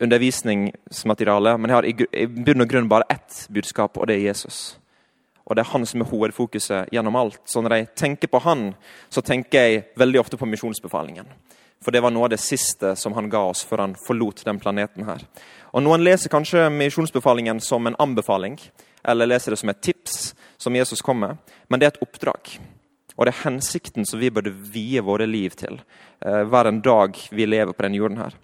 undervisningsmateriale. Men jeg har i bunn og grunn bare ett budskap, og det er Jesus. Og det er han som er hovedfokuset gjennom alt. Så når jeg tenker på han, så tenker jeg veldig ofte på misjonsbefalingen. For det var noe av det siste som han ga oss før han forlot den planeten her. Og Noen leser kanskje misjonsbefalingen som en anbefaling, eller leser det som et tips som Jesus kom med, men det er et oppdrag. Og det er hensikten som vi burde vie våre liv til eh, hver en dag vi lever på denne jorden. her.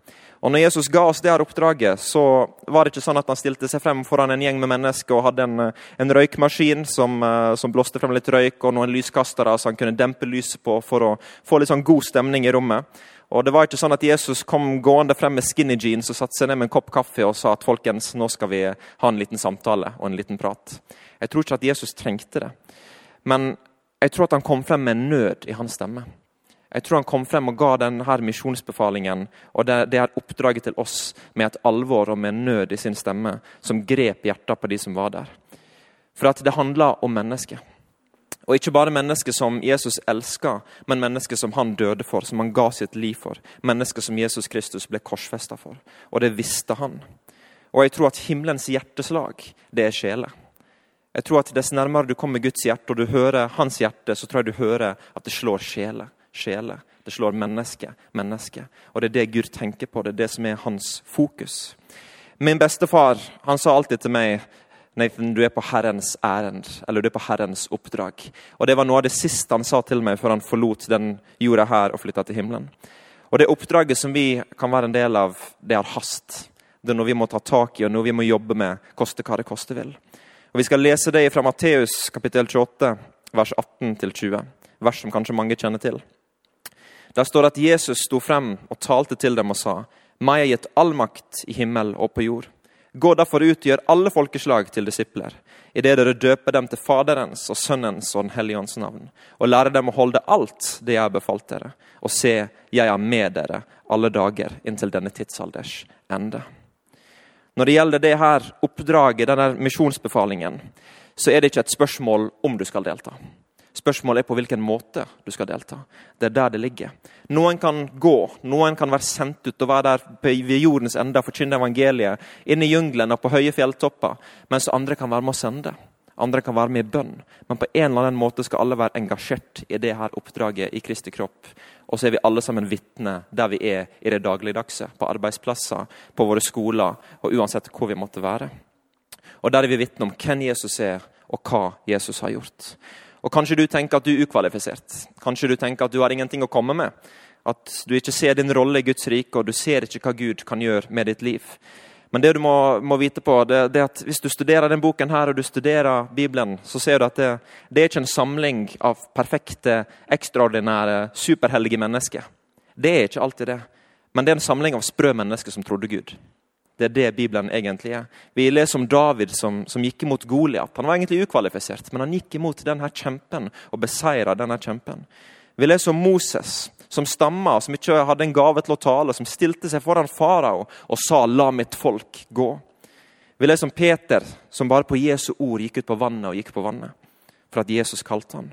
Og når Jesus ga oss det her oppdraget, så var det ikke sånn at han stilte seg frem foran en gjeng med mennesker og hadde en, en røykmaskin som, eh, som blåste frem litt røyk, og noen lyskastere som han kunne dempe lyset på for å få litt sånn god stemning i rommet. Og det var ikke sånn at Jesus kom gående frem med skinny jeans og satte seg ned med en kopp kaffe og sa at folkens, nå skal vi ha en liten samtale og en liten prat. Jeg tror ikke at Jesus trengte det. Men jeg tror at han kom frem med nød i hans stemme. Jeg tror han kom frem og ga denne misjonsbefalingen og det, det er oppdraget til oss med et alvor og med nød i sin stemme som grep hjertet på de som var der. For at det handla om mennesket. Og ikke bare mennesker som Jesus elska, men mennesker som han døde for, som han ga sitt liv for. Mennesker som Jesus Kristus ble korsfesta for. Og det visste han. Og jeg tror at himmelens hjerteslag, det er sjeler. Jeg tror at Dess nærmere du kommer Guds hjerte, og du hører hans hjerte, så tror jeg du hører at det slår sjeler. Sjeler. Det slår menneske. Menneske. Og det er det Gud tenker på. Det er det som er hans fokus. Min bestefar han sa alltid til meg Nathan, du er på Herrens ærend, eller du er på Herrens oppdrag. Og Det var noe av det siste han sa til meg før han forlot den jorda her og flytta til himmelen. Og Det oppdraget som vi kan være en del av, det har hast. Det er noe vi må ta tak i og noe vi må jobbe med, koste hva det koste vil. Og Vi skal lese det fra Matteus kapittel 28, vers 18-20. Vers som kanskje mange kjenner til. Der står det at Jesus sto frem og talte til dem og sa:" Meg er gitt all makt i himmel og på jord. Gå derfor ut og gjør alle folkeslag til disipler, idet dere døper dem til Faderens og Sønnens og Den hellige ånds navn, og lærer dem å holde alt det jeg har befalt dere. Og se, jeg er med dere alle dager inntil denne tidsalders ende. Når det gjelder det her oppdraget, denne misjonsbefalingen, så er det ikke et spørsmål om du skal delta. Spørsmålet er på hvilken måte du skal delta. Det er der det ligger. Noen kan gå, noen kan være sendt ut og være der ved jordens ende og forkynne evangeliet, inne i jungelen og på høye fjelltopper, mens andre kan være med å sende. Andre kan være med i bønn. Men på en eller annen måte skal alle være engasjert i det her oppdraget i Kristi kropp. Og så er vi alle sammen vitner der vi er i det dagligdagse. På arbeidsplasser, på våre skoler og uansett hvor vi måtte være. Og der er vi vitne om hvem Jesus er, og hva Jesus har gjort. Og Kanskje du tenker at du er ukvalifisert. Kanskje du tenker at du har ingenting å komme med. At du ikke ser din rolle i Guds rike, og du ser ikke hva Gud kan gjøre med ditt liv. Men det du må, må vite på, det, er at hvis du studerer denne boken her, og du studerer Bibelen, så ser du at det, det er ikke en samling av perfekte, ekstraordinære, superhellige mennesker. Det er ikke alltid det. Men det er en samling av sprø mennesker som trodde Gud. Det er det Bibelen egentlig er. Vi leser om David som, som gikk imot Goliat. Han var egentlig ukvalifisert, men han gikk imot denne kjempen og beseira denne kjempen. Vi leser om Moses som stamma, som ikke hadde en gave til å tale, som stilte seg foran farao og sa 'la mitt folk gå'. Vi leser om Peter som bare på Jesu ord gikk ut på vannet og gikk på vannet. For at Jesus kalte han.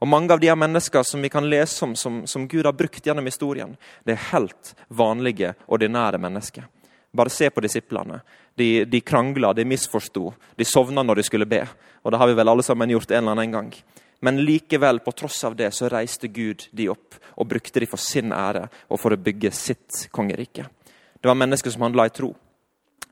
Og Mange av de mennesker som vi kan lese om, som, som Gud har brukt gjennom historien, det er helt vanlige, ordinære mennesker. Bare se på disiplene. De, de krangla, de misforsto, de sovna når de skulle be. Og det har vi vel alle sammen gjort en eller annen gang. Men likevel, på tross av det, så reiste Gud de opp og brukte de for sin ære og for å bygge sitt kongerike. Det var mennesker som handla i tro.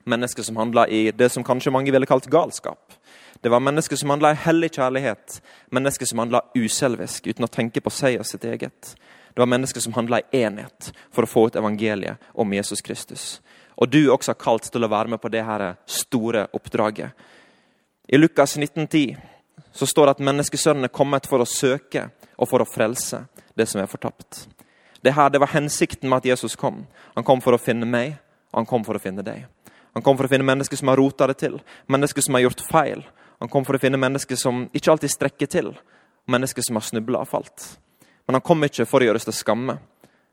Mennesker som handla i det som kanskje mange ville kalt galskap. Det var mennesker som handla i hellig kjærlighet. Mennesker som handla uselvisk, uten å tenke på seg og sitt eget. Det var mennesker som handla i enhet for å få ut evangeliet om Jesus Kristus. Og du er også kalt til å være med på det her store oppdraget. I Lukas 1910 så står det at menneskesønnen er kommet for å søke og for å frelse det som er fortapt. Det her det var hensikten med at Jesus kom. Han kom for å finne meg, og han kom for å finne deg. Han kom for å finne mennesker som har rota det til, mennesker som har gjort feil. Han kom for å finne mennesker som ikke alltid strekker til, mennesker som har snubla og falt. Men han kom ikke for å gjøre oss til skamme,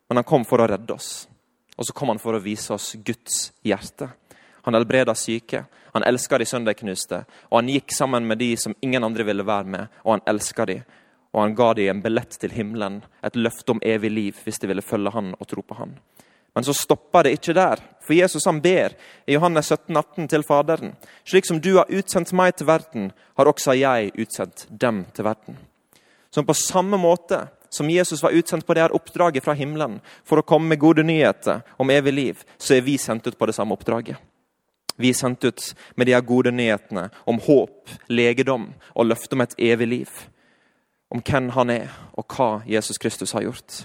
men han kom for å redde oss. Og så kom han for å vise oss Guds hjerte. Han helbreda syke, han elska de søndagknuste, og han gikk sammen med de som ingen andre ville være med, og han elska de. Og han ga de en billett til himmelen, et løfte om evig liv hvis de ville følge han og tro på han. Men så stopper det ikke der, for Jesus han ber i Johannes 17, 18 til Faderen. Slik som du har utsendt meg til verden, har også jeg utsendt dem til verden. Som på samme måte som Jesus var utsendt på det her oppdraget fra himmelen for å komme med gode nyheter om evig liv, så er vi sendt ut på det samme oppdraget. Vi er sendt ut med de her gode nyhetene om håp, legedom og løfte om et evig liv. Om hvem han er, og hva Jesus Kristus har gjort.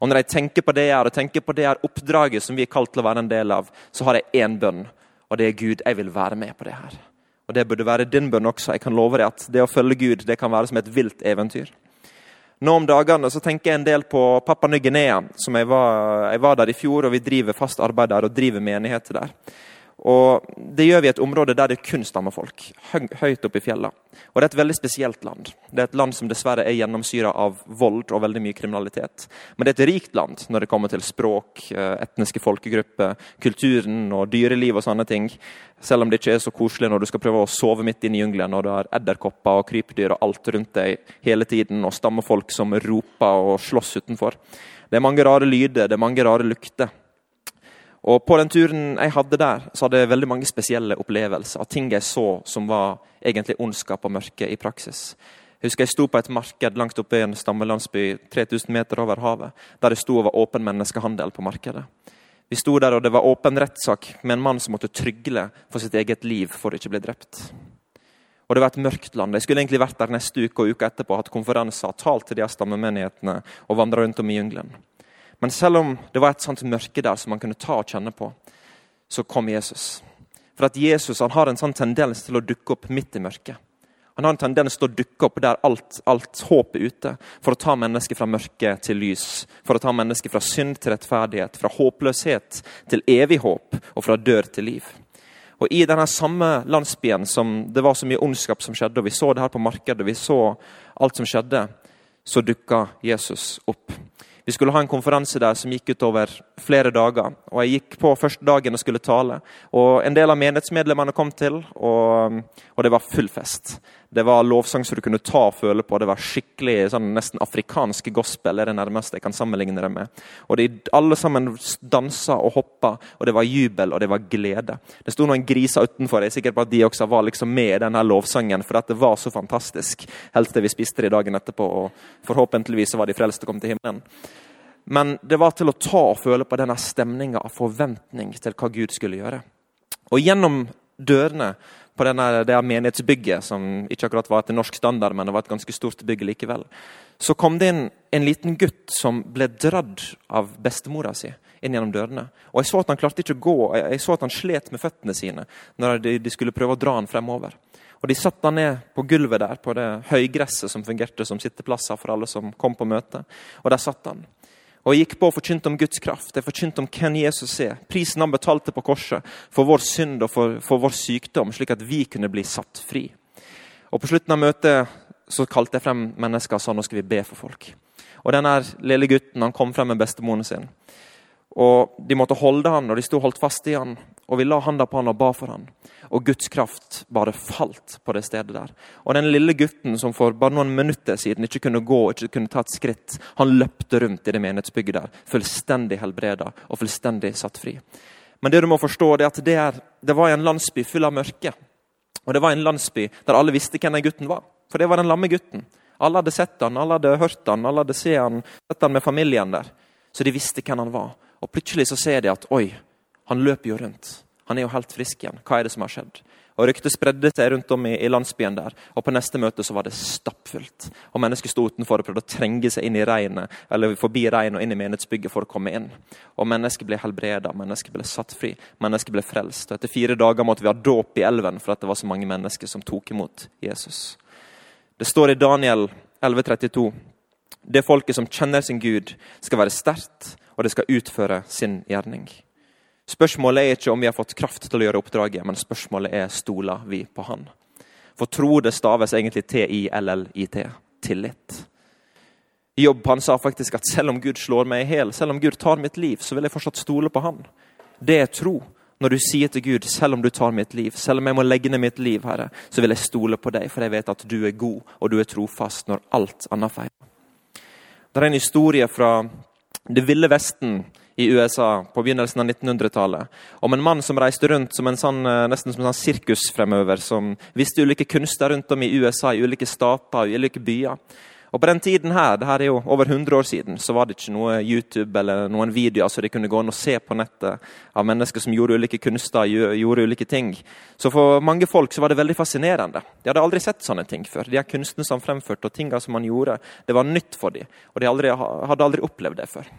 Og Når jeg tenker på det her, og tenker på det her oppdraget som vi er kalt til å være en del av, så har jeg én bønn, og det er Gud, jeg vil være med på det her. Og Det burde være din bønn også. Jeg kan love deg at det å følge Gud det kan være som et vilt eventyr. Nå om dagene så tenker jeg en del på Pappa Ny-Guinea. Jeg, jeg, var der i fjor, og vi driver fast arbeid der og driver menigheter der. Og Det gjør vi i et område der det kun stammer folk, høyt oppe i fjellene. Og Det er et veldig spesielt land. Det er et land som dessverre er gjennomsyra av vold og veldig mye kriminalitet. Men det er et rikt land når det kommer til språk, eh, etniske folkegrupper, kulturen og dyreliv og sånne ting. Selv om det ikke er så koselig når du skal prøve å sove midt inne i jungelen og du har edderkopper og krypdyr og alt rundt deg hele tiden, og stammefolk som roper og slåss utenfor. Det er mange rare lyder, det er mange rare lukter. Og På den turen jeg hadde der, så hadde jeg veldig mange spesielle opplevelser. av Ting jeg så som var egentlig ondskap og mørke i praksis. Jeg husker jeg sto på et marked langt oppe i en stammelandsby 3000 meter over havet, der det sto over åpen menneskehandel på markedet. Vi sto der, og det var åpen rettssak med en mann som måtte trygle for sitt eget liv for å ikke bli drept. Og det var et mørkt land. Jeg skulle egentlig vært der neste uke og uka etterpå, hatt konferanser, talt til de stammemenighetene og vandra rundt om i jungelen. Men selv om det var et sånt mørke der som man kunne ta og kjenne på, så kom Jesus. For at Jesus han har en sånn tendens til å dukke opp midt i mørket. Han har en tendens til å dukke opp der alt, alt håp er ute, for å ta mennesket fra mørke til lys. For å ta mennesket fra synd til rettferdighet, fra håpløshet til evig håp og fra dør til liv. Og I denne samme landsbyen som det var så mye ondskap som skjedde, og vi så det her på markedet, vi så alt som skjedde, så dukka Jesus opp. Vi skulle ha en konferanse der som gikk utover flere dager. og Jeg gikk på første dagen og skulle tale. og En del av menighetsmedlemmene kom til, og, og det var full fest. Det var lovsang som du kunne ta og føle på. Det var skikkelig sånn, nesten afrikansk gospel. er det nærmeste jeg kan sammenligne det med. Og de, Alle sammen dansa og hoppa, og det var jubel og det var glede. Det sto noen griser utenfor. Jeg er sikker på at de også var liksom med i denne lovsangen, for det var så fantastisk. Helt til vi spiste det dagen etterpå, og forhåpentligvis var de frelste og kom til himmelen. Men det var til å ta og føle på denne stemninga av forventning til hva Gud skulle gjøre. Og gjennom dørene på denne, det menighetsbygget, som ikke akkurat var etter norsk standard, men det var et ganske stort bygg likevel, så kom det inn en liten gutt som ble dradd av bestemora si inn gjennom dørene. Og Jeg så at han klarte ikke å gå, jeg så at han slet med føttene sine når de, skulle prøve å dra han fremover. Og De satte han ned på gulvet der, på det høygresset som fungerte som sitteplasser for alle som kom på møte. Og der satt han. Og gikk på og forkynte om Guds kraft. Jeg forkynte om hvem Jesus er. Prisen han betalte på korset for vår synd og for, for vår sykdom, slik at vi kunne bli satt fri. Og På slutten av møtet så kalte jeg frem mennesker og sa nå skal vi be for folk. Og denne lille gutten han kom frem med bestemoren sin. Og De måtte holde han, og de sto holdt fast i han. Og Vi la handa på han og ba for han og Guds kraft bare falt på det stedet der. Og den lille gutten som for bare noen minutter siden ikke kunne gå, ikke kunne ta et skritt, han løpte rundt i det menighetsbygget der, fullstendig helbreda og fullstendig satt fri. Men det du må forstå er at det, er, det var en landsby full av mørke. Og det var en landsby der alle visste hvem den gutten var. For det var den lamme gutten. Alle hadde sett han, alle hadde hørt han, alle hadde sett han, sett han med familien der. Så de visste hvem han var. Og plutselig så ser de at oi, han løper jo rundt. Han er jo helt frisk igjen. Hva er det som har skjedd? Og Ryktet spredde seg rundt om i, i, landsbyen der. og På neste møte så var det stappfullt. Og Mennesker sto utenfor og prøvde å trenge seg inn i regnet, eller forbi regnet og inn i menighetsbygget for å komme inn. Og Mennesker ble helbreda, mennesker ble satt fri, mennesker ble frelst. Og Etter fire dager måtte vi ha dåp i elven for at det var så mange mennesker som tok imot Jesus. Det står i Daniel 11,32 det folket som kjenner sin Gud, skal være sterkt, og det skal utføre sin gjerning. Spørsmålet er ikke om vi har fått kraft til å gjøre oppdraget, men spørsmålet er stoler vi på Han. For tro det staves egentlig T-I-L-L-I-T. Tillit. Jobb han sa faktisk at selv om Gud slår meg i hjel, selv om Gud tar mitt liv, så vil jeg fortsatt stole på Han. Det er tro. Når du sier til Gud, selv om du tar mitt liv, selv om jeg må legge ned mitt liv, Herre, så vil jeg stole på deg, for jeg vet at du er god, og du er trofast når alt annet feiler. Det er en historie fra det ville Vesten i USA på begynnelsen av 1900-tallet. Om en mann som reiste rundt som en sånn, eh, nesten som en sånn sirkus fremover. som visste ulike kunster rundt om i USA, i ulike stater, i ulike byer. Og På den tiden her, det her er jo over 100 år siden, så var det ikke noe YouTube eller noen videoer så de kunne gå inn og se på nettet av mennesker som gjorde ulike kunster, gjorde ulike ting. Så for mange folk så var det veldig fascinerende. De hadde aldri sett sånne ting før. De her kunstene som fremførte og tingene som man gjorde, det var nytt for dem. Og de aldri, hadde aldri opplevd det før.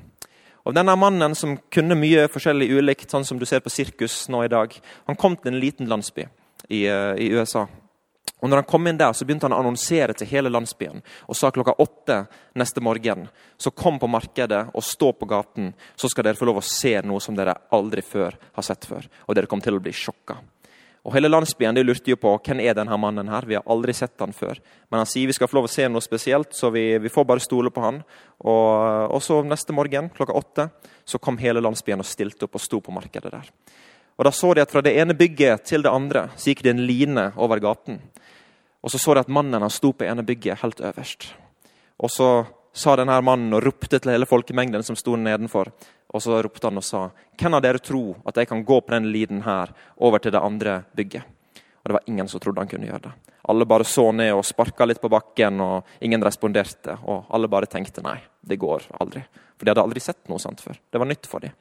Og denne mannen som kunne mye forskjellig ulikt, sånn som du ser på sirkus nå i dag, han kom til en liten landsby i, eh, i USA. Og når han kom inn der, så begynte han å annonsere til hele landsbyen og sa klokka åtte neste morgen så kom på markedet og stå på gaten, så skal dere få lov å se noe som dere aldri før har sett før. Og dere kom til å bli sjokka. Og Hele landsbyen de lurte jo på hvem er denne mannen her. Vi har aldri sett han før. Men han sier vi skal få lov å se noe spesielt, så vi, vi får bare stole på han. Og, og, så neste morgen klokka åtte så kom hele landsbyen og stilte opp og sto på markedet der. Og Da så de at fra det ene bygget til det andre så gikk det en line over gaten. Og så så de at mannen han sto på ene bygget helt øverst. Og så sa denne mannen og ropte til hele folkemengden som sto nedenfor. Og så ropte han og sa, 'Hvem av dere tror at jeg kan gå på den liden her over til det andre bygget?' Og det var ingen som trodde han kunne gjøre det. Alle bare så ned og sparka litt på bakken, og ingen responderte. Og alle bare tenkte nei, det går aldri. For de hadde aldri sett noe sånt før. Det var nytt for dem.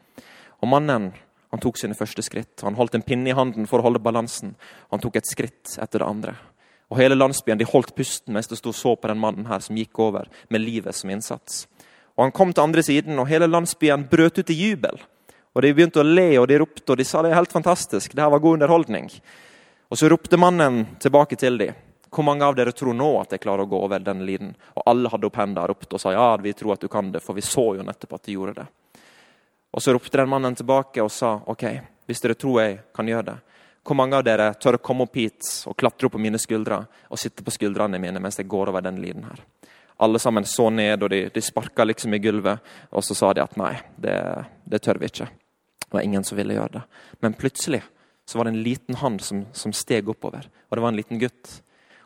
Og mannen han tok sine første skritt. Han holdt en pinne i handen for å holde balansen. Han tok et skritt etter det andre. Og Hele landsbyen de holdt pusten mens de sto så på den mannen her som gikk over med livet som innsats. Og Han kom til andre siden, og hele landsbyen brøt ut i jubel. Og De begynte å le og de ropte, og de sa det er helt fantastisk. det her var god underholdning. Og Så ropte mannen tilbake til dem. Hvor mange av dere tror nå at jeg klarer å gå over den liden? Og alle hadde opp hendene og ropte og sa ja, vi tror at du kan det, for vi så jo nettopp at du gjorde det. Og Så ropte den mannen tilbake og sa ok, hvis dere tror jeg kan gjøre det, hvor mange av dere tør å komme opp hit og klatre opp på mine skuldre og sitte på skuldrene mine mens jeg går over den liden her? Alle sammen så ned, og de, de sparka liksom i gulvet. Og så sa de at nei, det, det, tør vi ikke. Det var ingen som ville gjøre det. Men plutselig så var det en liten hand som, som steg oppover, og det var en liten gutt.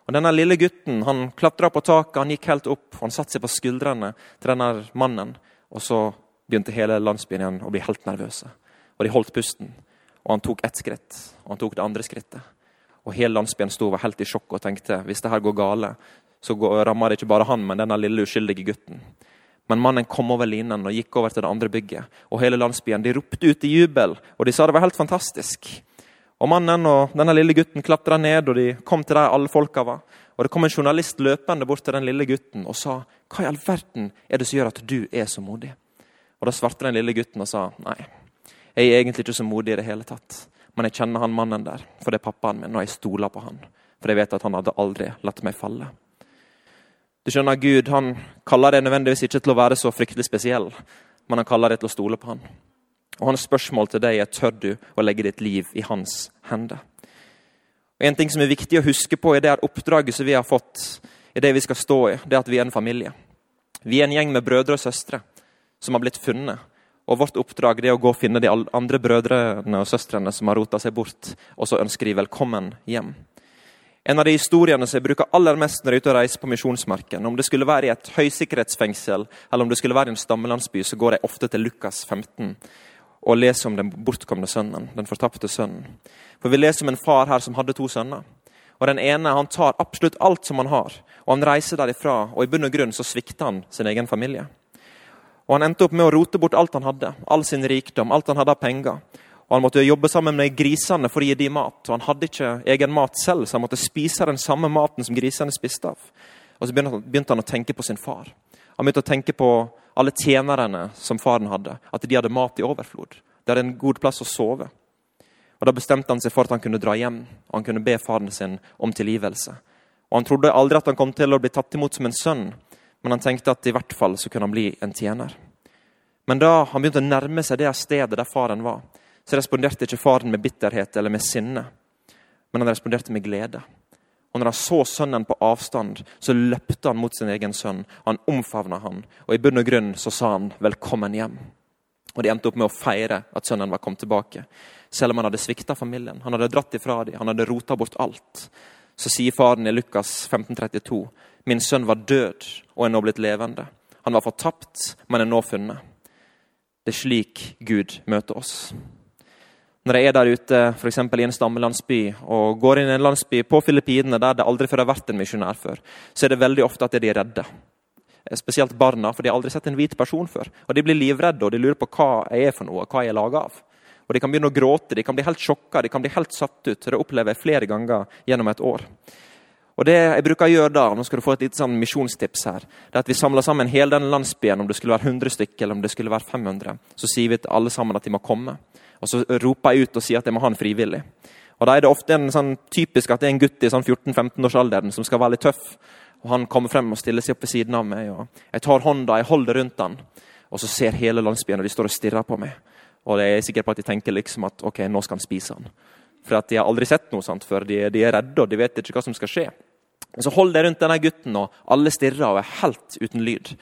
Og Denne lille gutten han klatra på taket, han gikk helt opp. Han satte seg på skuldrene til denne mannen. Og så begynte hele landsbyen igjen å bli helt nervøse. Og de holdt pusten. Og han tok ett skritt, og han tok det andre skrittet. Og hele landsbyen sto helt i sjokk og tenkte hvis det her går gale, så rammer det ikke bare han, men denne lille uskyldige gutten. Men mannen kom over linen og gikk over til det andre bygget. Og hele landsbyen de ropte ut i jubel, og de sa det var helt fantastisk. Og Mannen og denne lille gutten klatra ned, og de kom til der alle folka var. Og Det kom en journalist løpende bort til den lille gutten og sa hva i all verden er det som gjør at du er så modig? Og Da svarte den lille gutten og sa nei, jeg er egentlig ikke så modig i det hele tatt. Men jeg kjenner han mannen der, for det er pappaen min, og jeg stoler på han. For jeg vet at han hadde aldri latt meg falle. Du skjønner, Gud han kaller deg nødvendigvis ikke til å være så fryktelig spesiell, men han kaller deg til å stole på han. Og Hans spørsmål til deg er tør du å legge ditt liv i hans hender. Og En ting som er viktig å huske på i det oppdraget som vi har fått, i det vi skal stå i, det er at vi er en familie. Vi er en gjeng med brødre og søstre som har blitt funnet og Vårt oppdrag er å gå og finne de andre brødrene og søstrene som har rota seg bort, og så ønsker de velkommen hjem. En av de historiene som jeg bruker aller mest når jeg er ute og reiser på misjonsmarken, om det skulle være i et høysikkerhetsfengsel eller om det skulle være i en stammelandsby, så går jeg ofte til Lukas 15 og leser om den bortkomne sønnen, den fortapte sønnen. For Vi leser om en far her som hadde to sønner. Og Den ene han tar absolutt alt som han har, og han reiser derifra. og I bunn og grunn så svikter han sin egen familie. Og Han endte opp med å rote bort alt han hadde, all sin rikdom, alt han hadde av penger. Og Han måtte jobbe sammen med grisene for å gi dem mat. Og Han hadde ikke egen mat selv, så han måtte spise den samme maten som grisene spiste av. Og Så begynte han å tenke på sin far. Han begynte å tenke på alle tjenerne som faren hadde. At de hadde mat i overflod. De hadde en god plass å sove. Og Da bestemte han seg for at han kunne dra hjem og han kunne be faren sin om tilgivelse. Og Han trodde aldri at han kom til å bli tatt imot som en sønn, men han tenkte at i hvert fall så kunne han bli en tjener. Men da han begynte å nærme seg det stedet der faren var, så responderte ikke faren med bitterhet eller med sinne, men han responderte med glede. Og når han så sønnen på avstand, så løpte han mot sin egen sønn. Han omfavna han, og i bunn og grunn så sa han 'velkommen hjem'. Og De endte opp med å feire at sønnen var kommet tilbake. Selv om han hadde svikta familien, han hadde dratt ifra dem, han hadde rota bort alt. Så sier faren i Lukas 1532.: Min sønn var død og er nå blitt levende. Han var fortapt, men er nå funnet. Det er slik Gud møter oss. Når jeg er der ute for i en stammelandsby og går inn i en landsby på Filippinene der det aldri før har vært en misjonær før, så er det veldig ofte at de er redde. Spesielt barna, for de har aldri sett en hvit person før. Og De blir livredde og de lurer på hva jeg er for noe, hva jeg er laga av. Og De kan begynne å gråte, de kan bli helt sjokka, de kan bli helt satt ut. Det opplever jeg flere ganger gjennom et år. Og det jeg bruker å gjøre da, nå skal du få et lite sånn misjonstips her, det er at vi samler sammen hele den landsbyen, om det skulle være 100 stykker eller om det skulle være 500. Så sier vi til alle sammen at de må komme. Og så roper jeg ut og sier at jeg må ha en frivillig. Og Da er det ofte en sånn typisk at det er en gutt i sånn 14-15-årsalderen som skal være litt tøff. Og Han kommer frem og stiller seg opp ved siden av meg. og Jeg tar hånda, jeg holder rundt han, og så ser hele landsbyen, og de står og stirrer på meg. Og jeg er sikker på at de tenker liksom at ok, nå skal han spise han. For at de har aldri sett noe sånt før. De, de er redde, og de vet ikke hva som skal skje. Men så holder jeg rundt denne gutten, og alle stirrer og er helt uten lyd.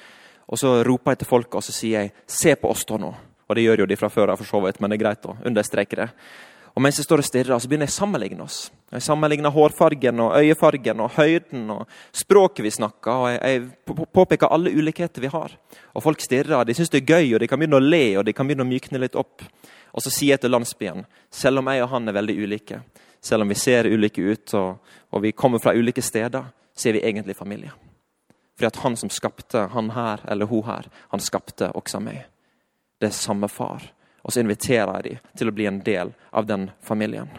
Og Så roper jeg til folket og så sier jeg, se på oss da nå. Og det gjør jo de fra før av, for så vidt, men det er greit å understreke det. Og Mens jeg står og stirrer, så begynner jeg å sammenligne oss. Jeg sammenligner hårfargen, og øyefargen og høyden og språket vi snakker. og Jeg, påpeker alle ulikheter vi har. Og Folk stirrer, de syns det er gøy, og de kan begynne å le og de kan begynne å mykne litt opp. Og så sier jeg til landsbyen, selv om jeg og han er veldig ulike, selv om vi ser ulike ut og, og vi kommer fra ulike steder, så er vi egentlig familie. Fordi at han som skapte han her eller hun her, han skapte også meg det er samme far. Og så inviterer jeg dem til å bli en del av den familien.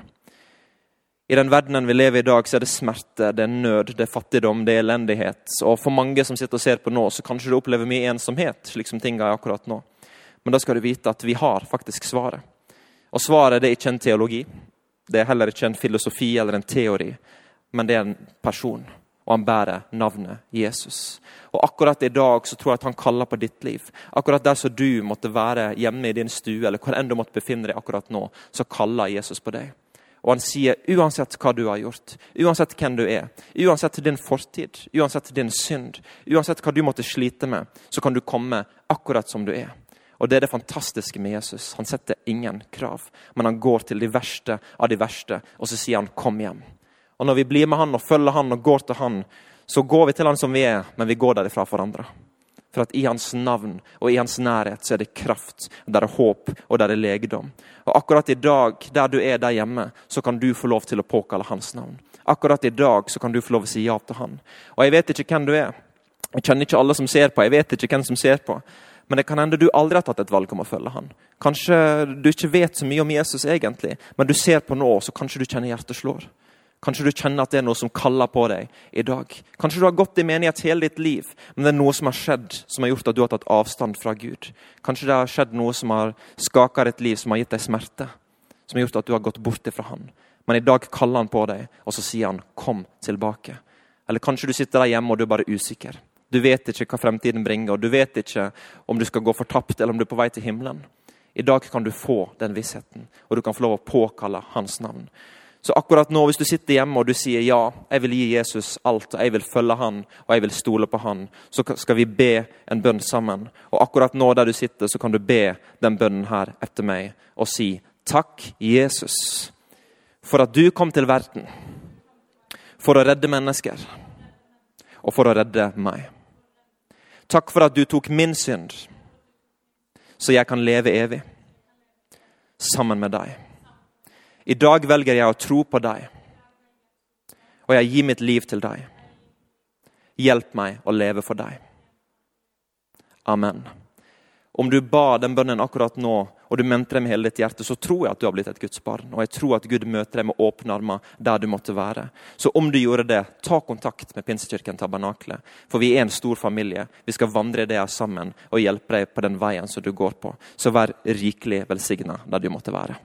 I den verdenen vi lever i i dag, så er det smerte, det er nød, det er fattigdom, det er elendighet. Og for mange som sitter og ser på nå, så kanskje du opplever mye ensomhet, slik som tinga er akkurat nå. Men da skal du vite at vi har faktisk svaret. Og svaret det er ikke en teologi. Det er heller ikke en filosofi eller en teori, men det er en person og han bærer navnet Jesus. Og Akkurat i dag så tror jeg at han kaller på ditt liv. Akkurat der som du måtte være hjemme i din stue, eller hvor enn du måtte befinne deg akkurat nå, så kaller Jesus på deg. Og han sier uansett hva du har gjort, uansett hvem du er, uansett din fortid, uansett din synd, uansett hva du måtte slite med, så kan du komme akkurat som du er. Og Det er det fantastiske med Jesus. Han setter ingen krav, men han går til de verste av de verste, og så sier han 'kom hjem'. Og når vi blir med han og følger han og går til han, så går vi til han som vi er, men vi går derifra forandra. For at i hans navn og i hans nærhet så er det kraft, der er håp og der er legedom. Og akkurat i dag, der du er der hjemme, så kan du få lov til å påkalle hans navn. Akkurat i dag så kan du få lov til å si ja til han. Og jeg vet ikke hvem du er. Jeg kjenner ikke alle som ser på. Jeg vet ikke hvem som ser på. Men det kan hende du aldri har tatt et valg om å følge han. Kanskje du ikke vet så mye om Jesus egentlig, men du ser på nå, så kanskje du kjenner hjertet slår. Kanskje du kjenner at det er noe som kaller på deg i dag. Kanskje du har gått i menighet hele ditt liv, men det er noe som har skjedd som har gjort at du har tatt avstand fra Gud. Kanskje det har skjedd noe som har skaka ditt liv, som har gitt deg smerte. Som har gjort at du har gått bort fra Han. Men i dag kaller han på deg, og så sier han 'kom tilbake'. Eller kanskje du sitter der hjemme og du er bare usikker. Du vet ikke hva fremtiden bringer, og du vet ikke om du skal gå fortapt eller om du er på vei til himmelen. I dag kan du få den vissheten, og du kan få lov å påkalle hans navn. Så akkurat nå, hvis du sitter hjemme og du sier ja, jeg vil gi Jesus alt, og jeg vil følge han, og jeg vil stole på han, så skal vi be en bønn sammen. Og akkurat nå der du sitter, så kan du be den bønnen her etter meg og si takk, Jesus, for at du kom til verden for å redde mennesker og for å redde meg. Takk for at du tok min synd, så jeg kan leve evig sammen med deg. I dag velger jeg å tro på deg, og jeg gir mitt liv til deg. Hjelp meg å leve for deg. Amen. Om du ba den bønnen akkurat nå, og du mente det med hele ditt hjerte, så tror jeg at du har blitt et Guds barn. Og jeg tror at Gud møter deg med åpne armer der du måtte være. Så om du gjorde det, ta kontakt med Pinsekirken Tabernakle. For vi er en stor familie. Vi skal vandre i det her sammen og hjelpe deg på den veien som du går på. Så vær rikelig velsigna der du måtte være.